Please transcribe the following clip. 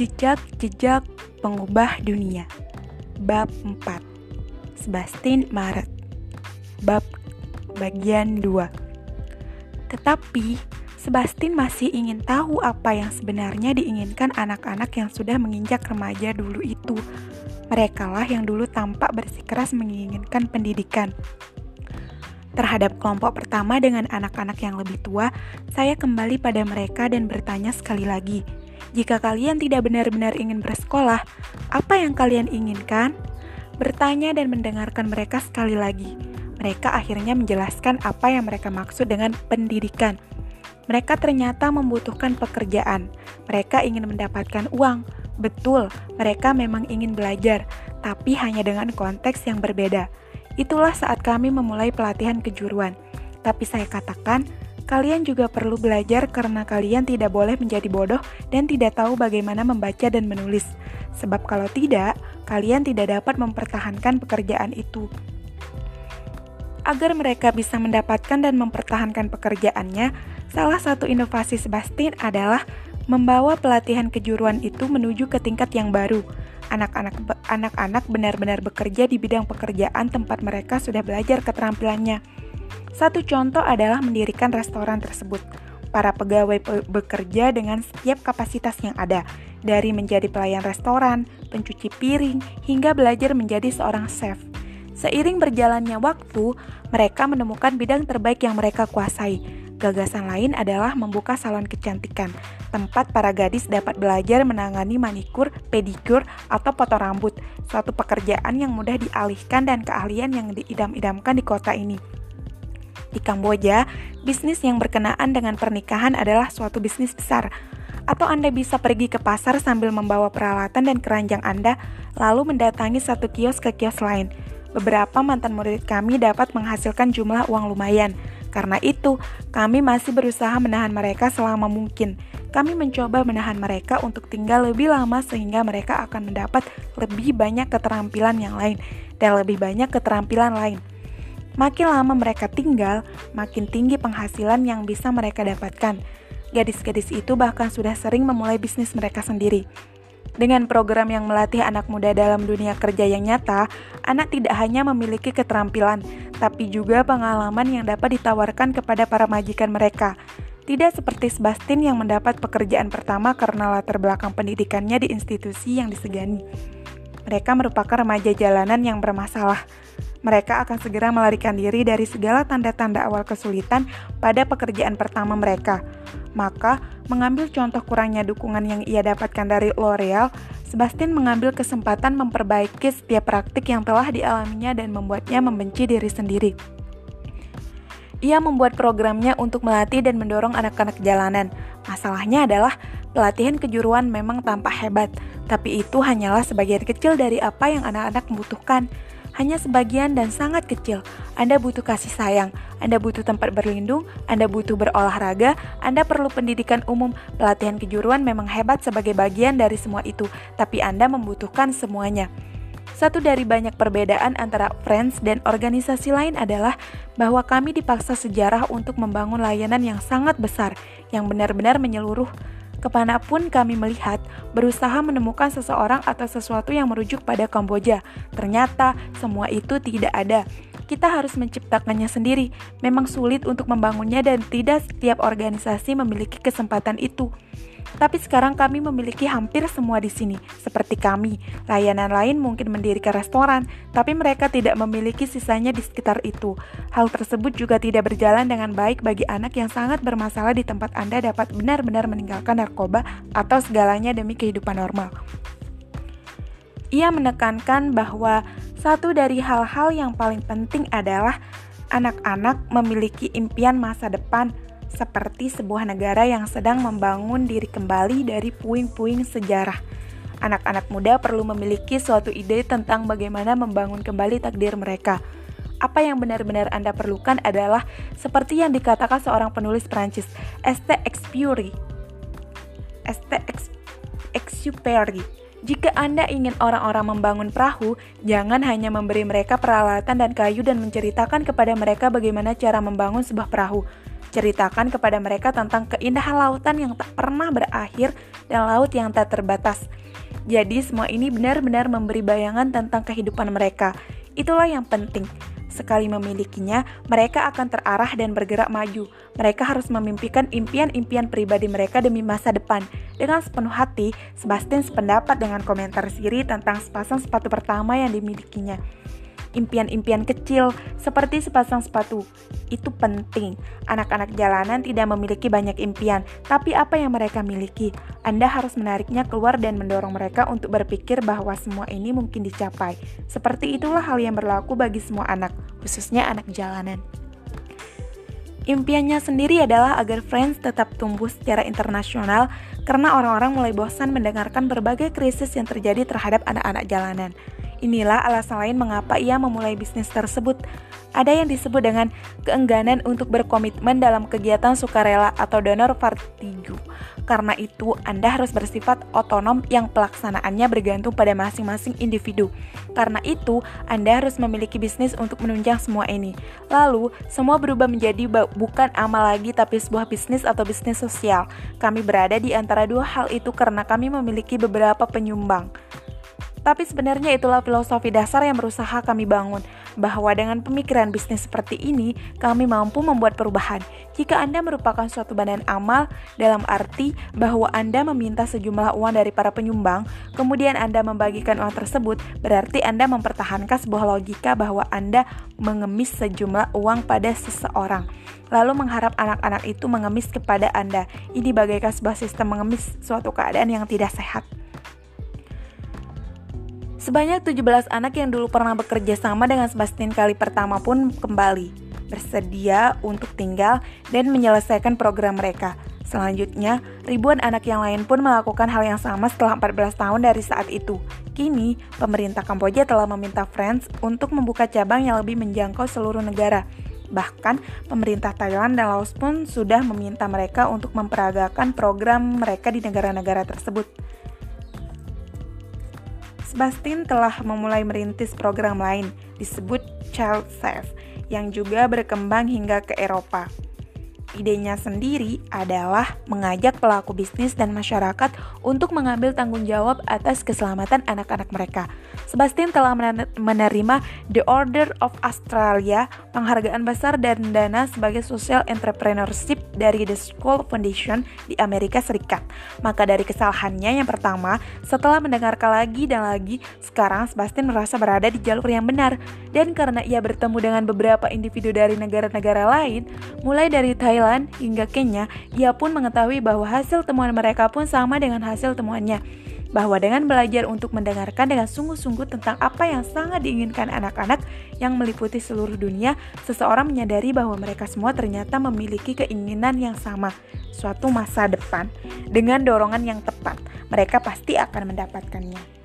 Jejak-jejak pengubah dunia Bab 4 Sebastian Maret Bab bagian 2 Tetapi Sebastian masih ingin tahu apa yang sebenarnya diinginkan anak-anak yang sudah menginjak remaja dulu itu. Merekalah yang dulu tampak bersikeras menginginkan pendidikan. Terhadap kelompok pertama dengan anak-anak yang lebih tua, saya kembali pada mereka dan bertanya sekali lagi, jika kalian tidak benar-benar ingin bersekolah, apa yang kalian inginkan? Bertanya dan mendengarkan mereka sekali lagi. Mereka akhirnya menjelaskan apa yang mereka maksud dengan pendidikan. Mereka ternyata membutuhkan pekerjaan. Mereka ingin mendapatkan uang. Betul, mereka memang ingin belajar, tapi hanya dengan konteks yang berbeda. Itulah saat kami memulai pelatihan kejuruan. Tapi saya katakan, Kalian juga perlu belajar karena kalian tidak boleh menjadi bodoh dan tidak tahu bagaimana membaca dan menulis. Sebab kalau tidak, kalian tidak dapat mempertahankan pekerjaan itu. Agar mereka bisa mendapatkan dan mempertahankan pekerjaannya, salah satu inovasi Sebastian adalah membawa pelatihan kejuruan itu menuju ke tingkat yang baru. Anak-anak benar-benar bekerja di bidang pekerjaan tempat mereka sudah belajar keterampilannya. Satu contoh adalah mendirikan restoran tersebut. Para pegawai pe bekerja dengan setiap kapasitas yang ada, dari menjadi pelayan restoran, pencuci piring, hingga belajar menjadi seorang chef. Seiring berjalannya waktu, mereka menemukan bidang terbaik yang mereka kuasai. Gagasan lain adalah membuka salon kecantikan, tempat para gadis dapat belajar menangani manikur, pedikur, atau potong rambut, suatu pekerjaan yang mudah dialihkan dan keahlian yang diidam-idamkan di kota ini. Di Kamboja, bisnis yang berkenaan dengan pernikahan adalah suatu bisnis besar. Atau Anda bisa pergi ke pasar sambil membawa peralatan dan keranjang Anda, lalu mendatangi satu kios ke kios lain. Beberapa mantan murid kami dapat menghasilkan jumlah uang lumayan. Karena itu, kami masih berusaha menahan mereka selama mungkin. Kami mencoba menahan mereka untuk tinggal lebih lama sehingga mereka akan mendapat lebih banyak keterampilan yang lain dan lebih banyak keterampilan lain. Makin lama mereka tinggal, makin tinggi penghasilan yang bisa mereka dapatkan. Gadis-gadis itu bahkan sudah sering memulai bisnis mereka sendiri. Dengan program yang melatih anak muda dalam dunia kerja yang nyata, anak tidak hanya memiliki keterampilan, tapi juga pengalaman yang dapat ditawarkan kepada para majikan mereka. Tidak seperti Sebastian yang mendapat pekerjaan pertama karena latar belakang pendidikannya di institusi yang disegani. Mereka merupakan remaja jalanan yang bermasalah mereka akan segera melarikan diri dari segala tanda-tanda awal kesulitan pada pekerjaan pertama mereka. Maka, mengambil contoh kurangnya dukungan yang ia dapatkan dari L'Oreal, Sebastian mengambil kesempatan memperbaiki setiap praktik yang telah dialaminya dan membuatnya membenci diri sendiri. Ia membuat programnya untuk melatih dan mendorong anak-anak jalanan. Masalahnya adalah pelatihan kejuruan memang tampak hebat, tapi itu hanyalah sebagian kecil dari apa yang anak-anak membutuhkan hanya sebagian dan sangat kecil. Anda butuh kasih sayang, Anda butuh tempat berlindung, Anda butuh berolahraga, Anda perlu pendidikan umum. Pelatihan kejuruan memang hebat sebagai bagian dari semua itu, tapi Anda membutuhkan semuanya. Satu dari banyak perbedaan antara Friends dan organisasi lain adalah bahwa kami dipaksa sejarah untuk membangun layanan yang sangat besar, yang benar-benar menyeluruh Ke mana pun kami melihat, berusaha menemukan seseorang atau sesuatu yang merujuk pada Kamboja. Ternyata semua itu tidak ada. Kita harus menciptakannya sendiri. Memang sulit untuk membangunnya dan tidak setiap organisasi memiliki kesempatan itu. Tapi sekarang kami memiliki hampir semua di sini, seperti kami. Layanan lain mungkin mendirikan restoran, tapi mereka tidak memiliki sisanya di sekitar itu. Hal tersebut juga tidak berjalan dengan baik bagi anak yang sangat bermasalah di tempat Anda dapat benar-benar meninggalkan narkoba atau segalanya demi kehidupan normal. Ia menekankan bahwa satu dari hal-hal yang paling penting adalah anak-anak memiliki impian masa depan seperti sebuah negara yang sedang membangun diri kembali dari puing-puing sejarah. Anak-anak muda perlu memiliki suatu ide tentang bagaimana membangun kembali takdir mereka. Apa yang benar-benar Anda perlukan adalah seperti yang dikatakan seorang penulis Prancis, St. Exupéry. St. Exupéry. Jika Anda ingin orang-orang membangun perahu, jangan hanya memberi mereka peralatan dan kayu dan menceritakan kepada mereka bagaimana cara membangun sebuah perahu Ceritakan kepada mereka tentang keindahan lautan yang tak pernah berakhir dan laut yang tak terbatas. Jadi semua ini benar-benar memberi bayangan tentang kehidupan mereka. Itulah yang penting. Sekali memilikinya, mereka akan terarah dan bergerak maju. Mereka harus memimpikan impian-impian pribadi mereka demi masa depan. Dengan sepenuh hati, Sebastian sependapat dengan komentar Siri tentang sepasang sepatu pertama yang dimilikinya impian-impian kecil seperti sepasang sepatu. Itu penting. Anak-anak jalanan tidak memiliki banyak impian, tapi apa yang mereka miliki? Anda harus menariknya keluar dan mendorong mereka untuk berpikir bahwa semua ini mungkin dicapai. Seperti itulah hal yang berlaku bagi semua anak, khususnya anak jalanan. Impiannya sendiri adalah agar Friends tetap tumbuh secara internasional karena orang-orang mulai bosan mendengarkan berbagai krisis yang terjadi terhadap anak-anak jalanan. Inilah alasan lain mengapa ia memulai bisnis tersebut. Ada yang disebut dengan keengganan untuk berkomitmen dalam kegiatan sukarela atau donor vertigo. Karena itu, Anda harus bersifat otonom yang pelaksanaannya bergantung pada masing-masing individu. Karena itu, Anda harus memiliki bisnis untuk menunjang semua ini. Lalu, semua berubah menjadi bukan amal lagi tapi sebuah bisnis atau bisnis sosial. Kami berada di antara dua hal itu karena kami memiliki beberapa penyumbang. Tapi sebenarnya itulah filosofi dasar yang berusaha kami bangun, bahwa dengan pemikiran bisnis seperti ini, kami mampu membuat perubahan. Jika Anda merupakan suatu badan amal, dalam arti bahwa Anda meminta sejumlah uang dari para penyumbang, kemudian Anda membagikan uang tersebut, berarti Anda mempertahankan sebuah logika bahwa Anda mengemis sejumlah uang pada seseorang lalu mengharap anak-anak itu mengemis kepada Anda. Ini bagaikan sebuah sistem mengemis suatu keadaan yang tidak sehat. Sebanyak 17 anak yang dulu pernah bekerja sama dengan Sebastian kali pertama pun kembali, bersedia untuk tinggal dan menyelesaikan program mereka. Selanjutnya, ribuan anak yang lain pun melakukan hal yang sama setelah 14 tahun dari saat itu. Kini, pemerintah Kamboja telah meminta Friends untuk membuka cabang yang lebih menjangkau seluruh negara. Bahkan, pemerintah Thailand dan Laos pun sudah meminta mereka untuk memperagakan program mereka di negara-negara tersebut. Sebastian telah memulai merintis program lain disebut Child Safe yang juga berkembang hingga ke Eropa. Idenya sendiri adalah mengajak pelaku bisnis dan masyarakat untuk mengambil tanggung jawab atas keselamatan anak-anak mereka. Sebastian telah menerima The Order of Australia, penghargaan besar dan dana sebagai social entrepreneurship dari The School Foundation di Amerika Serikat. Maka dari kesalahannya yang pertama, setelah mendengarkan lagi dan lagi, sekarang Sebastian merasa berada di jalur yang benar. Dan karena ia bertemu dengan beberapa individu dari negara-negara lain, mulai dari Thailand Thailand hingga Kenya, ia pun mengetahui bahwa hasil temuan mereka pun sama dengan hasil temuannya. Bahwa dengan belajar untuk mendengarkan dengan sungguh-sungguh tentang apa yang sangat diinginkan anak-anak yang meliputi seluruh dunia, seseorang menyadari bahwa mereka semua ternyata memiliki keinginan yang sama, suatu masa depan. Dengan dorongan yang tepat, mereka pasti akan mendapatkannya.